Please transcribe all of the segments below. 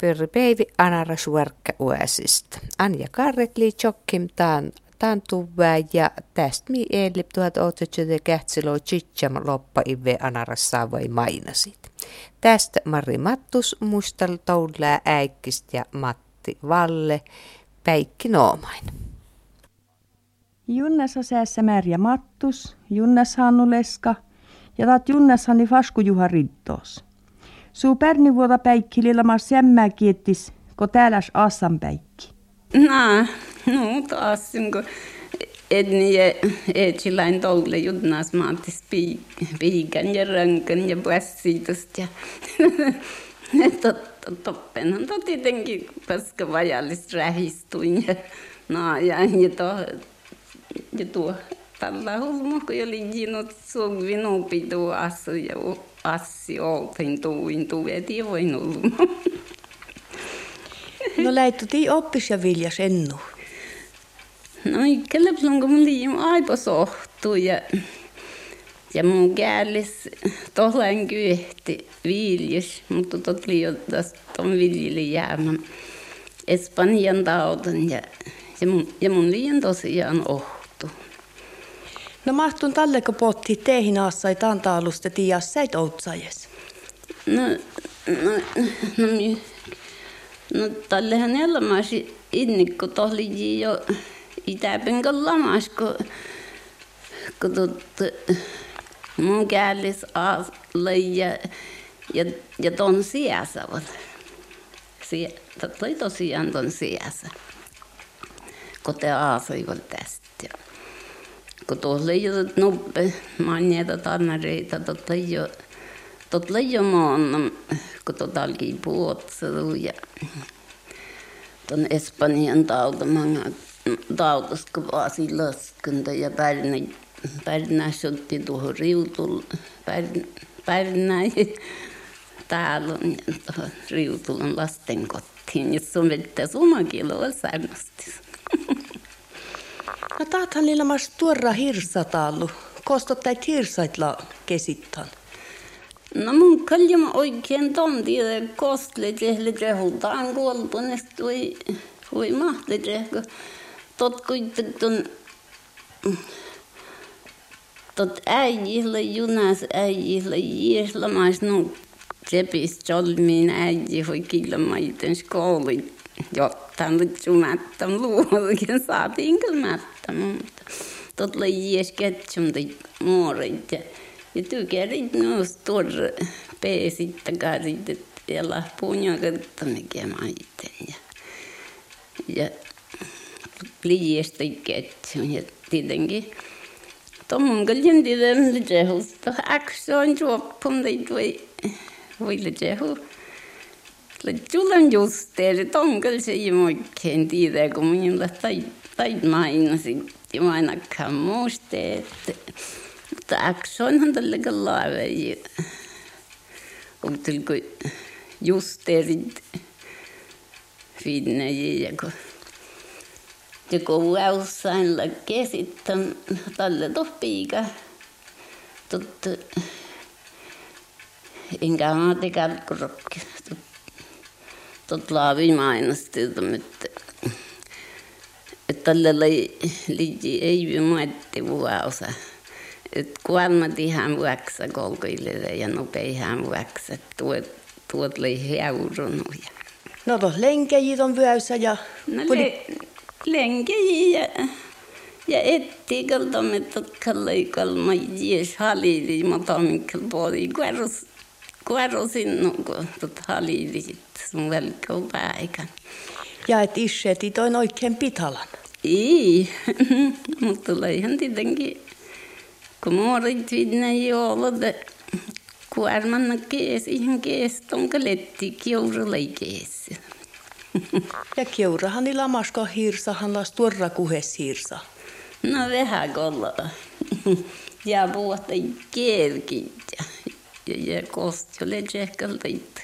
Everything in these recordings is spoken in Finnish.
Pyrri Peivi Anara Suorkka Uesista. Anja Karretli Chokkim taan tuvää ja tästä mi eli 1800 kähtsilo chicham loppa ive Anarassa vai mainasit. Tästä Mari Mattus mustal toulää äikkistä ja Matti Valle Päikki Noomain. Junnas säässä Märjä Mattus, Junnas Hannu Leska ja taat Junnas Hanni Fasku Juha Riddos. Suu pärni vuota päikki lilla sämmää kiettis, ko tääläs Assan päikki. No, no taas kun edni ja etsilain toule jutnas maatis piikan ja rönkan ja puessiitost ja toppenhan to tietenkin, koska vajallis rähistuin ja no ja, ja to, ja tuo tällä hulmu, kun oli jinut suogvi nuupi tuo asu assi tuuin tuu eti voin hulmu. No läittu tii oppis ja viljas ennu. No kyllä kun mun liim aipa sohtuu ja ja mun käällis tohlan kyehti viljas, mutta tot liiotas ton viljeli jäämä Espanjan tautan ja, ja mun, ja mun liian tosiaan ohtu. No mahtun talleko potti teihin assai tantaalusta tiias säit outsajes? No, no, no, no, no tallehan elämäsi innikko tohli jo itäpen lamas, kun, kun tot, mun käällis alle ja, ja, ja ton sijassa. Sie, toi tosiaan ton sijassa. Kun te aasuivat tästä. Kun tuolla ei ole nuppe, manjeita tannareita, totta ei ole tot lejo maan, kun tota alki puotselu ja ton Espanjan tautamaan tautas, kun vaasi laskenta ja pärnä, pärnä sotti tuohon riutul, pärnä, pärnä täällä on tuohon riutulon lasten kotiin, ja sun vettä sumakiloa säännösti. No taathan niillä mas tuorra hirsatallu. Kostot täit hirsaitla kesittan. No mun kaljama oikein tonti kostle tehle rehutaan kuolpunest voi voi mahti kun tot kuitenkin tot äijille junas äijille jieslamais no sepis jolmiin äiji voi kilmaiten skooli jotta nyt jumattam luokin saatiin kilmattam mutta tot lai jies ketsum tai muurit ja ja tykärit no stor peesitta karit ja lahpuun ja kattonekin maiten ja ja liiästä ketjun ja tietenkin Tomon kaljan tiedän lijehusta. Aksoin juoppum tai voi voi lijehu. Julan justeeri tonkal se ei oikein tiedä, kun minulla tai tai mainasin. Ja mainakaan muisteet. Mutta aksoinhan tällä laave. Kun justeerit finne ja kun ja kun väussain lakee sitten tälle tohpiika. Tot, enkä mä tekään Tot, tot laavi mainosti, että että tälle lai liji ei muetti vuosa. Että kuolma tihän vuoksa kolkoille ja nopeihän vuoksa. Tuot, tuot lai heurunut. No to lenkejit on vyössä ja... No le, lenkejit ja, ja etti kaltamme totkallai kalma jies halili matamikkel poli kuerus kuerusin no kun tot halili sit sun velkau päikän. Ja et ishe toin oikein pitalan. Ei, mutta leihän tietenkin kun muorit vidne jolla kuormanna kees ihan kees tonka letti kiurulai kees. Ja kiurahan niillä masko hirsahan las tuorra kuhes hirsa. No vähän kolla. Ja puhuta kerkit ja, kostjole itse.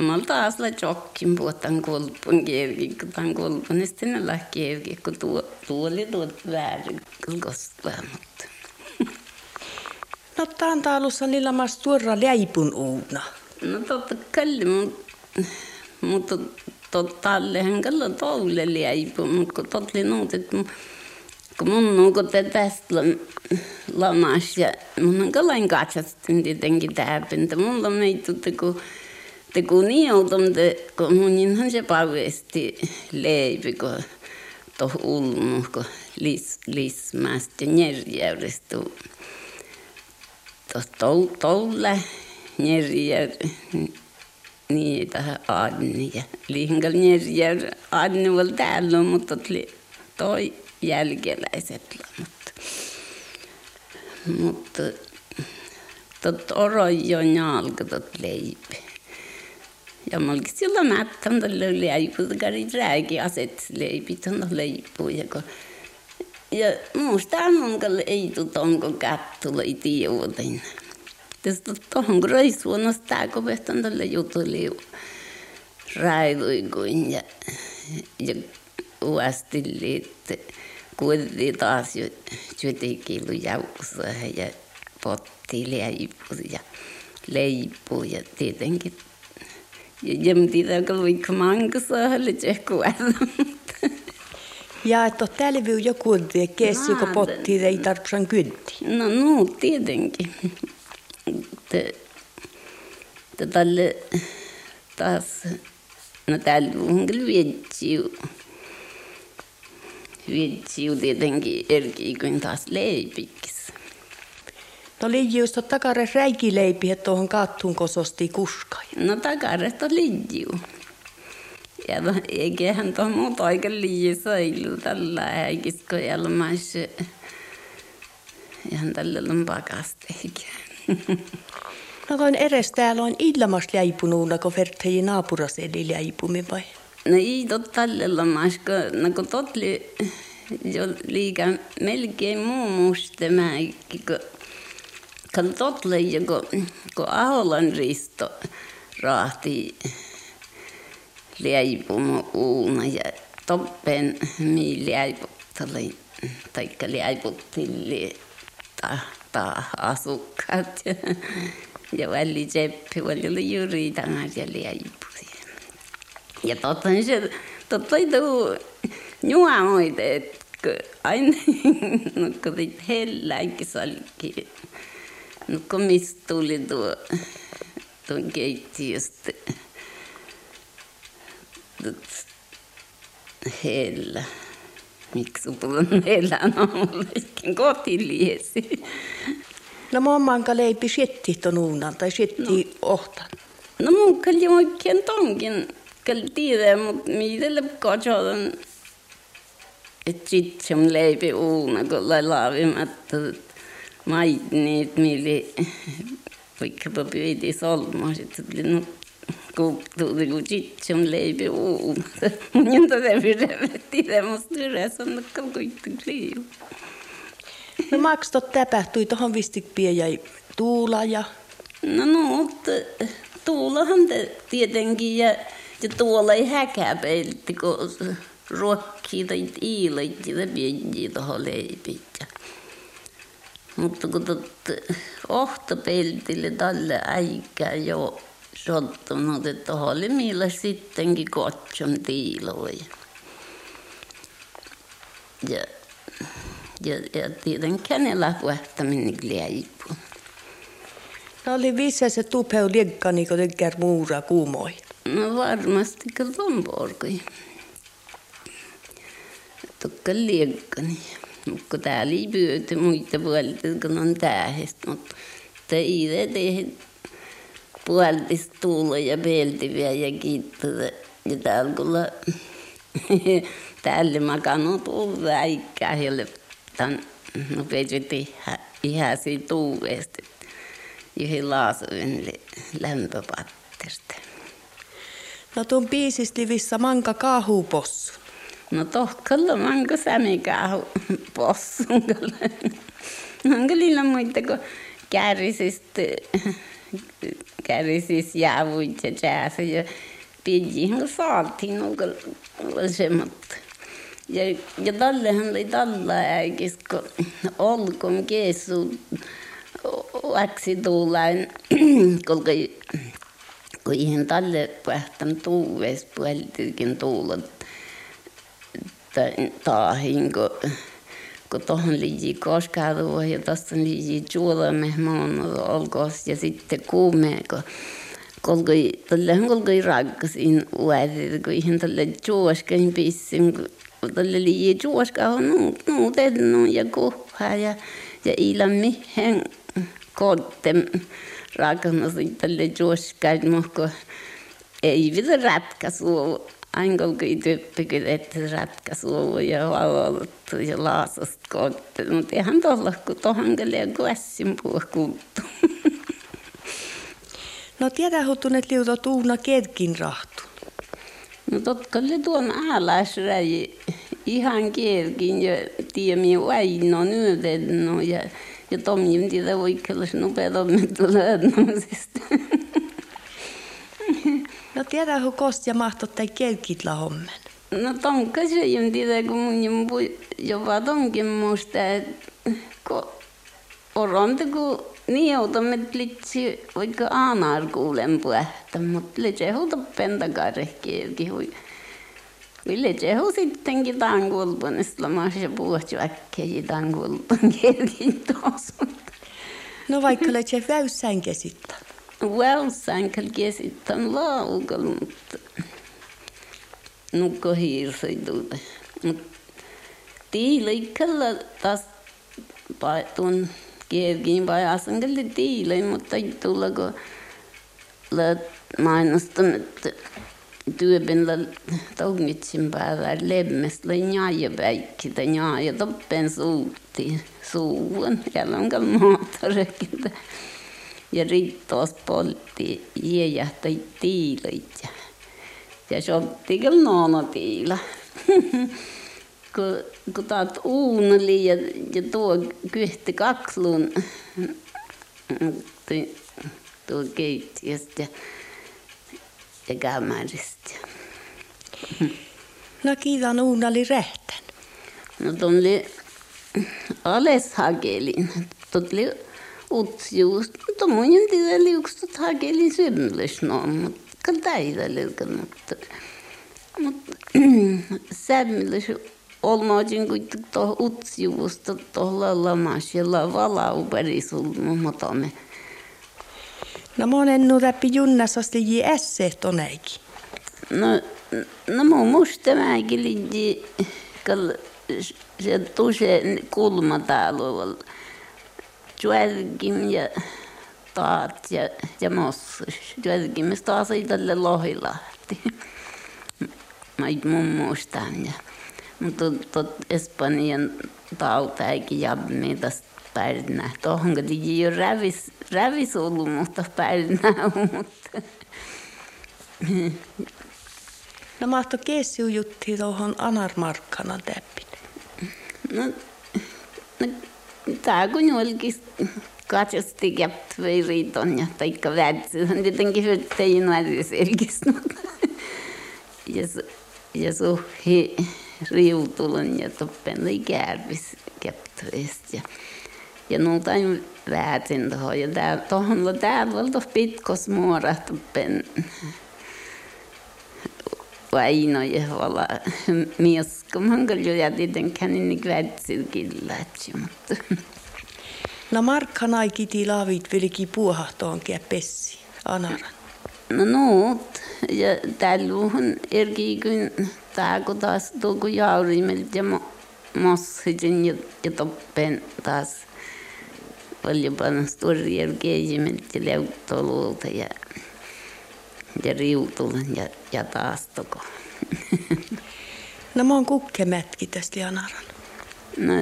Mä taas la jokkin puhutan kolpun kerkin, kun tämän kolpun, niin sitten la kerkin, kun tuo, tuo oli tuo väärin kostaamat. No tämän taalussa niillä mas tuorra läipun uuna. No totta mun mutta totallehan kyllä tolle leipu, mutta kun totli nuut, että kun mun on kun te tästä lamas ja mun on kyllä katsastin tietenkin täpintä. Mulla on meitä, kun te kun niin oltam, kun mun inhan se pauesti leipi, kun tuohon ulmu, kun lis, lismästä ja njärjäydestä. Tuossa toulle njärjäydestä niitä Adni ja lihingal njärjär Adni var täällä, mutta toi jälkeläiset mutta mutta tot orojo njalka tot leipi. Ja mä olin silloin mättän tälle leipu, kari rääki aset leipi, tuonne leipu. Ja, kun, ja muusta on ei tutonko kättulla ei tiedä. Tästä tuohon reissuunnosta tämä kovettan tälle jutulle raiduikuin ja, ja uasti liitte. Kuitenkin taas työtekilu jaukussa ja potti leipu ja leipu ja tietenkin. Ja jämti tämä luikka mankassa oli Ja että täällä viu joku kessi, kun potti ei tarvitse kynti. No, no, tietenkin te, te tälle taas, no täällä on kyllä vietsiu. Vietsiu tietenkin eri kuin taas leipikis. No liijuista takare räikileipi, että tuohon kattuun kososti kuskai. No takaresta liiju. Ja eiköhän tuohon muuta aika liiju säily tällä äikisko jälmäis. Ihan tällä on pakasti No kun edes täällä on ilmas läipunuuna, kun vertei naapuras eli läipumi vai? No tällä maska, no kun totli jo liikaa melkein muu musta mäikki, kun kun totli jo kun, Aholan Risto raahti läipumu uuna ja toppen mi läiputtali, taikka läiputtilli ta, ta asukkaat. Ja, ja väli tseppi, oli juuri tämän ja. Ja totta se, totta tuu juomoite, että aina, no kun teit helläkin salki, no kun mistä tuli tuo, tuon keittiöstä, hellä. Miksi puhun hellä, no mulla kotiliesi. No mammanka leipi sietti ton uunan tai sietti no. ohtan. No mun kalli oikein tonkin. Katsotaan. Että sit se on leipi uuna, kun lai laavimatta maitniit, mili vaikkapa pyyti solmaa. Sitten tuli no kulttuuri, kun se on leipi uuna. Mun jonta se pyrävetti semmoista yhdessä, on kuitenkin liiu. No maks tot tapahtui tuohon vistikpiä jäi Tuula ja... No, no mutta Tuulahan te tietenkin ja, ja tuolla ei häkäpeilti, kun ruokkii tai iilait ja pieniä tuohon leipit. Mutta kun tot ohtopeltille tälle aikaa jo sottunut, että tuohon oli millä sittenkin kotson tiiloja. Ja ja, ja tietenkään ne lapuahtaminen liipu. No oli vissä se tupeu liekka, niin kuin tekee muura kuumoi. No varmasti kyllä on porkoi. Tukka liekka, niin. Mutta täällä ei pyytä muita puolta, kun on tähistä, mutta teitä tehdä puoltista tuulla ja peltiviä ja kiittää. Ja täällä kyllä täällä makanut tuulla äikkää, jolle tämän no vedytti ihan siitä tuuvesta yhden laasuin lämpöpatterista. No tuon biisistä manka kaahu possu. No tohkalla manka sämi kaahu possun. Manka lilla muita kuin kärrisistä kärrisis jäävuit ja jääsä ja pidjihin saatiin nuolla semmoista. Ja, ja tallehan oli talla äikis, kun olkom keessu läksi tuullain, kolka kun ihan tälle pähtäm tuuves puheltikin tuulut taahin, kun kun tuohon liiji koskaalua ja tuossa liiji juolemme maan olkoos ja sitten kuumeen, kun kolkoi, tälle kolkoi rakkasin uudelle, kun ihan tälle juoskain pissin, kun tälle liiji juoskaa on nuutellut ja kuhaa ja, ja ilmi hen rakennusin tälle juoskain, mutta ei vielä ratkaisua Ankolkoi tyyppikin, että ratkaisu ja valvottu ja laasasta kohti. Mutta eihän tuolla, kun tuohon kyllä kuessin puhkuuttu. No tiedä huttunet liuto tuuna kerkin rahtu. No totka oli tuon alasräji ihan kerkin ja tiemi vaino nyödenno ja ja tomjim tiedä oikeallis nopeatommin tulee No tiedä, kun kosti ja mahtot tai kelkit la hommen. No se jom tiedä, kun mun jom jopa tonkin muista, että kun oronta, kun niutamme litsi vaikka aanar kuulen puhta, mutta litsi huuta pentakarehkielki hui. Litsi hu sittenkin tankulpun, islamas ja puhutti väkkejä tankulpun kielkin tuossa. No vaikka litsi väyssään käsittää. Väyssänkel sitten laukalla, mutta nukko hiirsituuta. Mutta tiileikalla taas tuon kierkin pajasankelli tiilei, mutta ei tulla kun mainostan, että työpinla tognitsin päällä lemmestä njaaja päikki tai njaaja toppen suutti suuun. Ja on moottorekin ja rittos poltti jäjähtäi tiilöit ja, ja sotti kyllä noona tiila. kun, kun taat uuneli ja, ja tuo kyhti kaksluun tuo keittiöstä ja kämäristä. No kiitan uunali rehtän. No tuon ales hakelin. Tuon utsjuust, mutta mun en tiedä liuksut hakeli symmylys no, mutta liukan, mutta mutta sämmylys olmaajin kuin tuohon utsjuusta tuolla lamas ja valau perisulmu, me. No monen nu läpi junnasasti ji esse toneikin. No, no mun musta mäkin liji, kal se tuse kulma täällä Juelgim ja taat ja, ja mossus. Juelgimista taas ei tälle lohilahti. Mä mun muistan. Mutta Espanjan tautaikin jabmi tästä pärinä. Tuohon kun jo rävis, rävis ollut, mutta pärinä mutta... No mahto kesiu jutti tuohon Anarmarkkana täppin. No, no tämä kun olkis katsasti käptvei riiton ja taikka vätsi, on tietenkin hyöttäjin väliselkis. ja, ja suhi riutulun ja toppen oli kärvis käptveistä. Ja, nuutain väätin tuohon. Ja tää, tuohon täällä oli pitkos muora toppen Vaino ja vala mies, kun man kyllä ja tietenkään niin kvätsil mutta... No markka naikiti laavit vilki puuhahtoon pessi, anaran. No nuut, ja tälluhun erki kun tää kun taas tuoku jaurimelt ja mossitin ja, ja toppen taas paljon paljon stori erkeijimelt ja ja riutulen ja, ja taas toko. no mä oon kukkemätki tästä Janaran. No,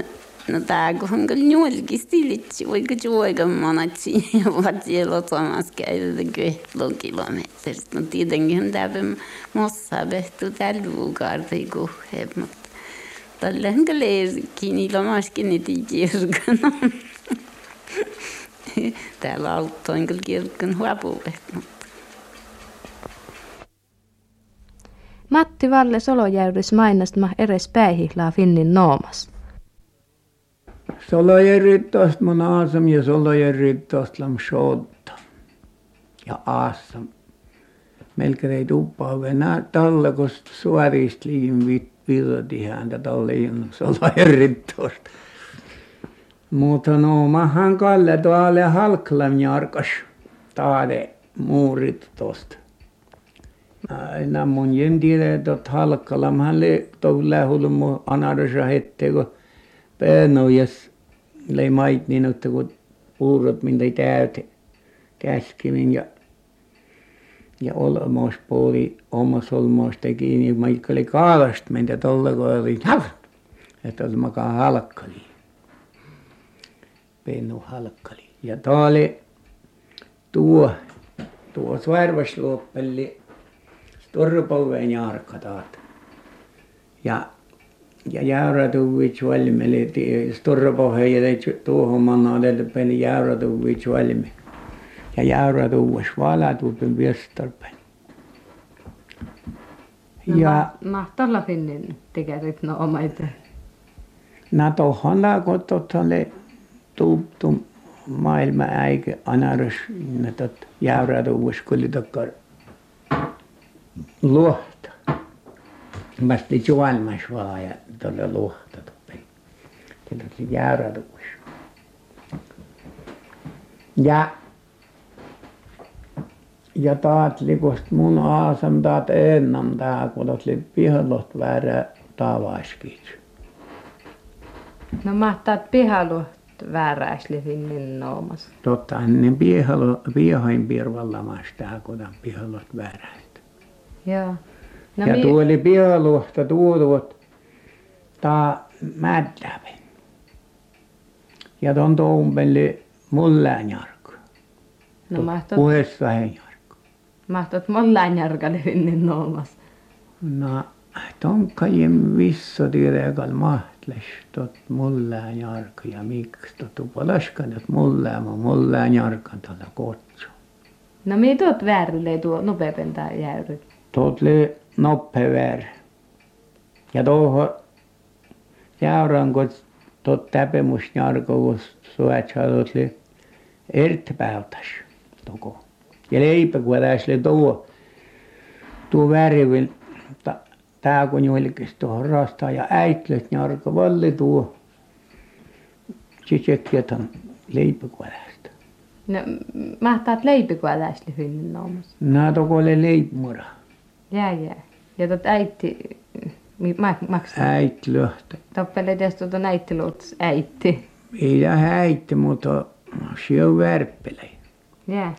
no tää kun on kyllä juolki stilitsi, vaikka juoika monatsi ja vaat siellä samassa käydä kyhtlon kilometristä. No tietenkin tääpä mossa behtu tällä vuokartai kuhheet, mutta tällä on kyllä niillä maskin niitä kirkana. Täällä auttoin kyllä kirkon mutta Matti Valle Solojärvis mainostma eres päihihlaa Finnin noomas. Solojärjittost mun aasam ja solojärjittost lam shotta. Ja aasam. melkein tuppaa venää talle, kun suorista liin virti häntä talle innoksella herrittosta. Mutta no mahan Kalle tuolle halklam jarkas taade muurit tosta. Aina mun jen tiedä, että halkkalam hän le tuolla hulmu anarsa hette, kun peenujas lei mait että kun puurot minä täyte käskimin ja ja olmos puoli omassa olmos teki niin vaikka oli kaalasta mentä tuolla kun oli että oli makaa halkkali pennu halkkali. Ja tuo oli tuo tuo Saarvasluoppeli Turpolven Jaarkka taat ja ja Jäyrätuvits valmeli Turpohja ja tuohon manna otettu Jäyrätuvits valmi. Ja Jäyrätuvas valatuupen Vestarpen No, ja ma- mahtolla finnin tekerit no omaita. tohon la kun tottalle tuuptu maailma äike anarus ne tot Jäyrätuvas kun oli takkar luhta vasti juolmas vaan ja tuolle luhta tuppen se oli Jäyrätuvas ja ja taat likost mun aasam taat ennam tää kun oli pihalot väärä taavaskiit Finnin noomas. totta niin piehalo piehain pirvallamas tää kun on pihalot vääräistä Joo. No ja mi- tuo oli pihaluhta tuotuot taa mädläve ja ton toumpeli mullään jarkko no mahtot, puheessa hen jarkko mahtot mollain jarkalle finnin noomas. no tonkkajen visso tiedäkal mahtles tot mullään jarkko ja miksi tot tupalaskan että mullään ma mullään jarkan tällä kotso No mi tuot väärille tuo nopeapen tää jäyry. tot oli noppe väärä ja tuohon jäyrän kun tot täpemus jarkko kun suet tot oli ertpäältäs toko ja leipä kun tässä oli tuo tuo värivin tää kun julkis tuohon rastaan ja äitlet jarkko valli tuo sisekketan leipäkuolästä No mahtaat leipikuoläisli finnin noomas. nää toko oli leipmura Jää jää. Ja tot ma- maksaa. äit löhtä Toppele tietysti tuota näittiluuts äitti. ei ja häitti mutta se on värppelei Jää.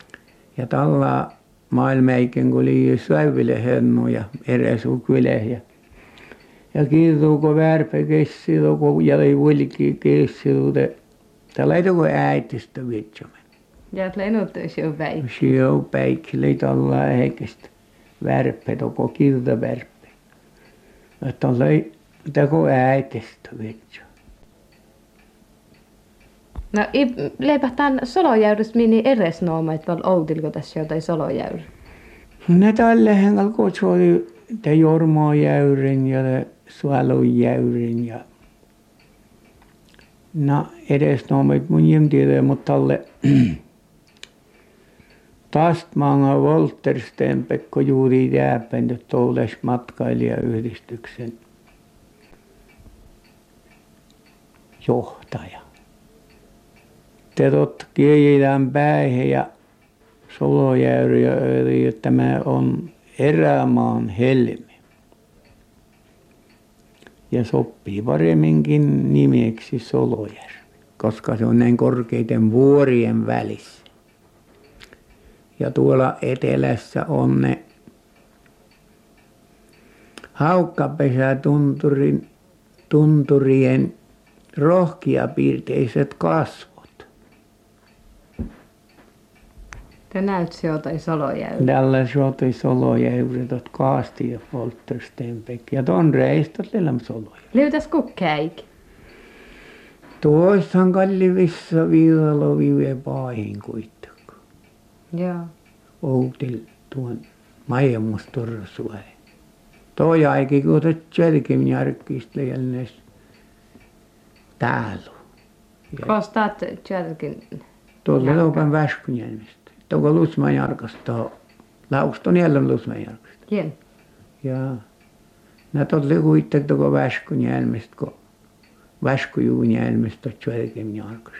ja tällä maailmäiken, kun oli säiville hennu ja eräsukvile ja ja kiiruuko värpe kessilu, kun jäi vulki kessilu, ta läiduko äitistä vitsumme. Ja lennut se on väikki. Se on väikki, leidalla äikestä värpe, toko kirda värpe. Että on teko äitistä vitsumme. No leipähtään solojäyrys mini eres noomait val outilko tässä jotain solojäyry. ne tälle hengällä kutsui te Jormaa jäyrin ja te Suolon jäyrin ja no edes noomit mun jem tiedä mutta tälle Tastmanga Voltersten Pekko juuri jääpännyt Toules matkailijayhdistyksen johtaja. Te tot kielitään päihin ja Solojärvi ja Öri, että tämä on erämaan helmi. Ja sopii paremminkin nimeksi Solojärvi, koska se on näin korkeiden vuorien välissä. Ja tuolla etelässä on ne haukkapesätunturin tunturien rohkeapiirteiset kasvot. Te näyt se jotain solojäyry. Tällä suotui soloja yrität kaasti ja poltterstenpek. Ja ton reistot lellam soloja. Liutas kukkäik. Tuoissahan kalli vissa viidalo vive paahin kuittakko. Joo. Outil tuon majemmus torsuai. Toi aiki kuuta tjärkim järkkistä jälleen täällä. Kostaat tjälkin. Tuolla Jarkka. loukan Väskynjärvestä. Tuolla Lutsman Jarkasta Lauston jälleen lusmejärvestä. Kien. Ja nä tolli kuittek toko väskun jälmest, kun väskujuun jälmest tot jälkeen jarkas.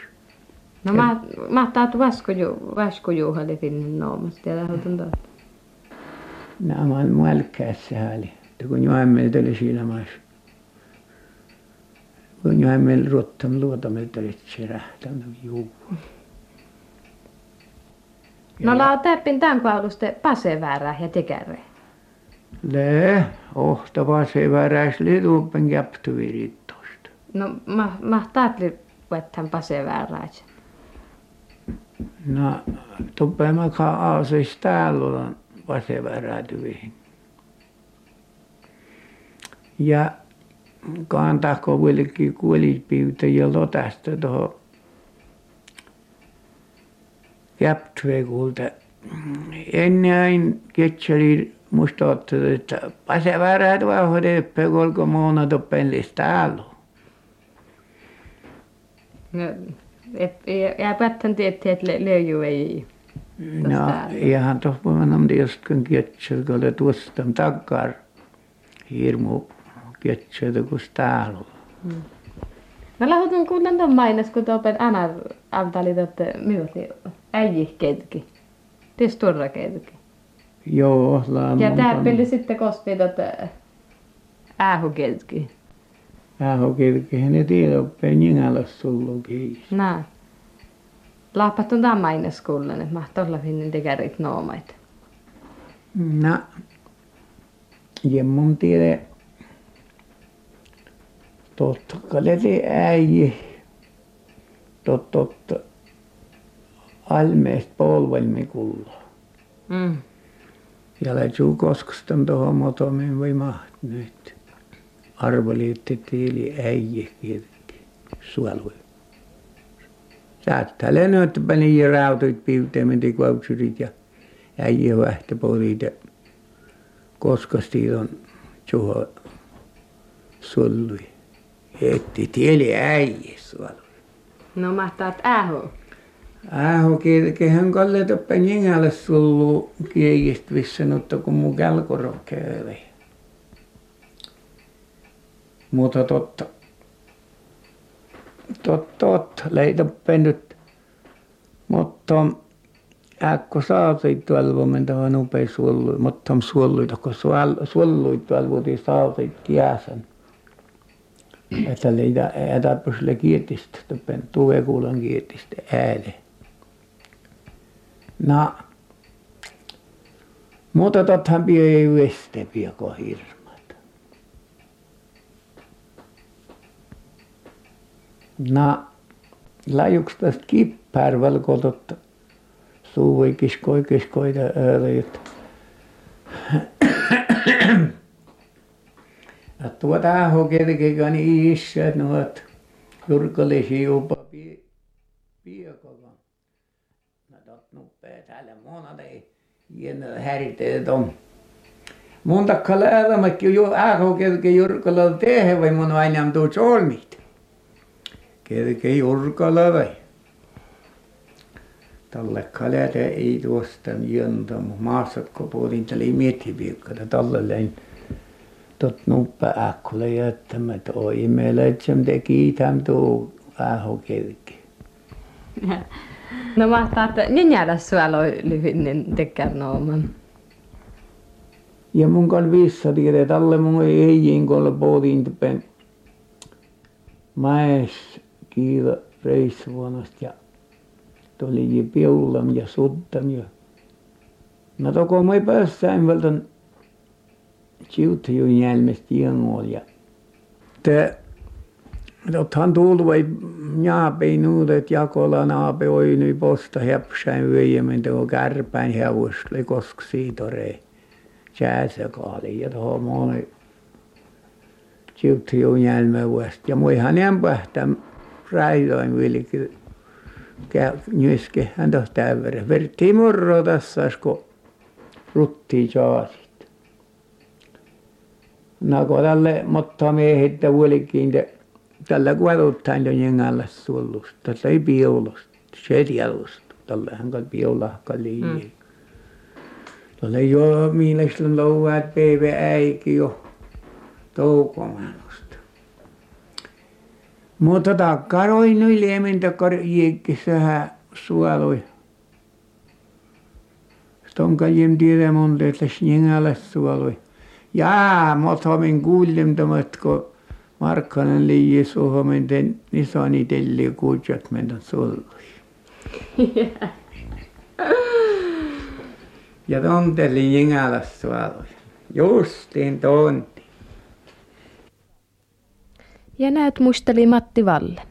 No mä, mä taat vaskuju, vaskujuhali finnin noomasta ja lähdetään taas. Nämä on muälkkäässä hääli. Kun joemmel oli siinä maassa. Kun joemmel ruottam luotamel oli se rähtänyt juu. No laa täppin tämän kauluste paseväärää ja tekäreen. Le, ohtava se väräs liduppen käptyvirittosta. No mä, mä taatli vethän paseväärää. No, tuppema ka aasis täällä on vasevärätyvihin. Ja kantako vilki kuolipiuta ja lotasta tuohon käptvekulta. Ennen ketseli musta ottaa, että pasevärät vauhdee kolko muuna toppellis täällä. No, ja pättän tietää, että löyjy ei. No, ihan tohpuman on tietysti ketsel, kun oli tuosta takar hirmu ketsel, kun täällä on. Mä lähdetään kuulen tuon mainos, kun tuopen Anna antali minuutti äijih ketki. Ties turra ketki. Joo, laamun. Ja tää peli sitten kosti totte äähu ketki. Äähu ketki, ne tiedä, oppeen jingällä sullu kiis. Nää. Laapat on tämän mainos kuulen, että mä tolla finnin tekärit noomait. No, jemmun tiedä, totta kaleti äijä, tot, totta, almeest polvelmi kulla. Mm. Ja lätsuu koskostan tuohon motomin voi maht nyt. Arvoliitti tiili äijä kirkki, suolui. Saattaa nyt pani rautuit piuteemen kuautsurit ja äijä vähtäporit ja koskasti on tuohon sullui. Etti tieli äijä suolui. No mahtaat äähu. Ääho kirkehän kalle toppen jengälle sullu kiegist vissenutta kun mun kälkorokkeeli. Mutta totta. Tot, tot, leitoppen nyt. Mutta äkko saatiin tuolla vuomen tuohon upea suollu. Mutta suolluita, kun suolluit tuolla vuotiin saatiin jääsen. Että leitä ätäpysle kietistä, toppen tuvekuulan kietistä ääle. No, mutta tothan pie ei veste pieko hirmat. No, lajuks tästä kippär velkotot suuvoi kiskoi kiskoita ööleet. Ja tuota hokelkeka niin issä nuot jurkallisi jopa pie, piekolla. Mä tot nuppee täällä muona ei hieno häriteet on. Mun takka läävämäkin jo äähokelke jurkalla tehdä vai mun aina tuu solmit. Kelke jurkalla vai. Talle kalete ei tuosta jöntä, mutta maasatko puolin täli miettipiikkata talle lein tot nuppe äkkulle jättämät oi meillä etsem teki täm tuu äähokelke. No mahtaat ninjällä suoloi lyhynnin tekär nooman. Ja mun kan vissa tiedä talle mun ei ei kolle puolin tuppen mäes kiila reissuvuonast ja tuli ji piulam ja suttam ja no toko moi päässään vältän siuttijun jälmestä jengol ja te Othan tulvoi naapi nuudet jakola naapi oi nyi posta häpsäin vyöjämin tuo kärpäin hevosli kosk siitorei. Tjääsä kaali hát ja tuohon moni tjutti juu njälmä vuosta. Ja muihan en pähtäm räiloin vilki nyiskehän hát tuossa täyverä. Vertti murro tässä, kun ruttiin jaasit. Nako tälle motta miehitte vuolikiinte tällä kuoruuttain jo jengällä suollusta tällä ei piulusta se tiedosta tällähän kai piulahka liian Tuolle jo mielestä louvaat päivä äikin jo toukomanosta. Mutta takkaroi nyt liemintä korjiikki sähä suolui. Stonka jem tiedä monta, että snjengällä suolui. Jaa, mutta min kuulim kun Markkanen liiji suhomen ten nisani telli kuutjat mentä sullui. Ja tonteli jingäläs suolui. Justiin tonti. Ja näet muisteli Matti Valle.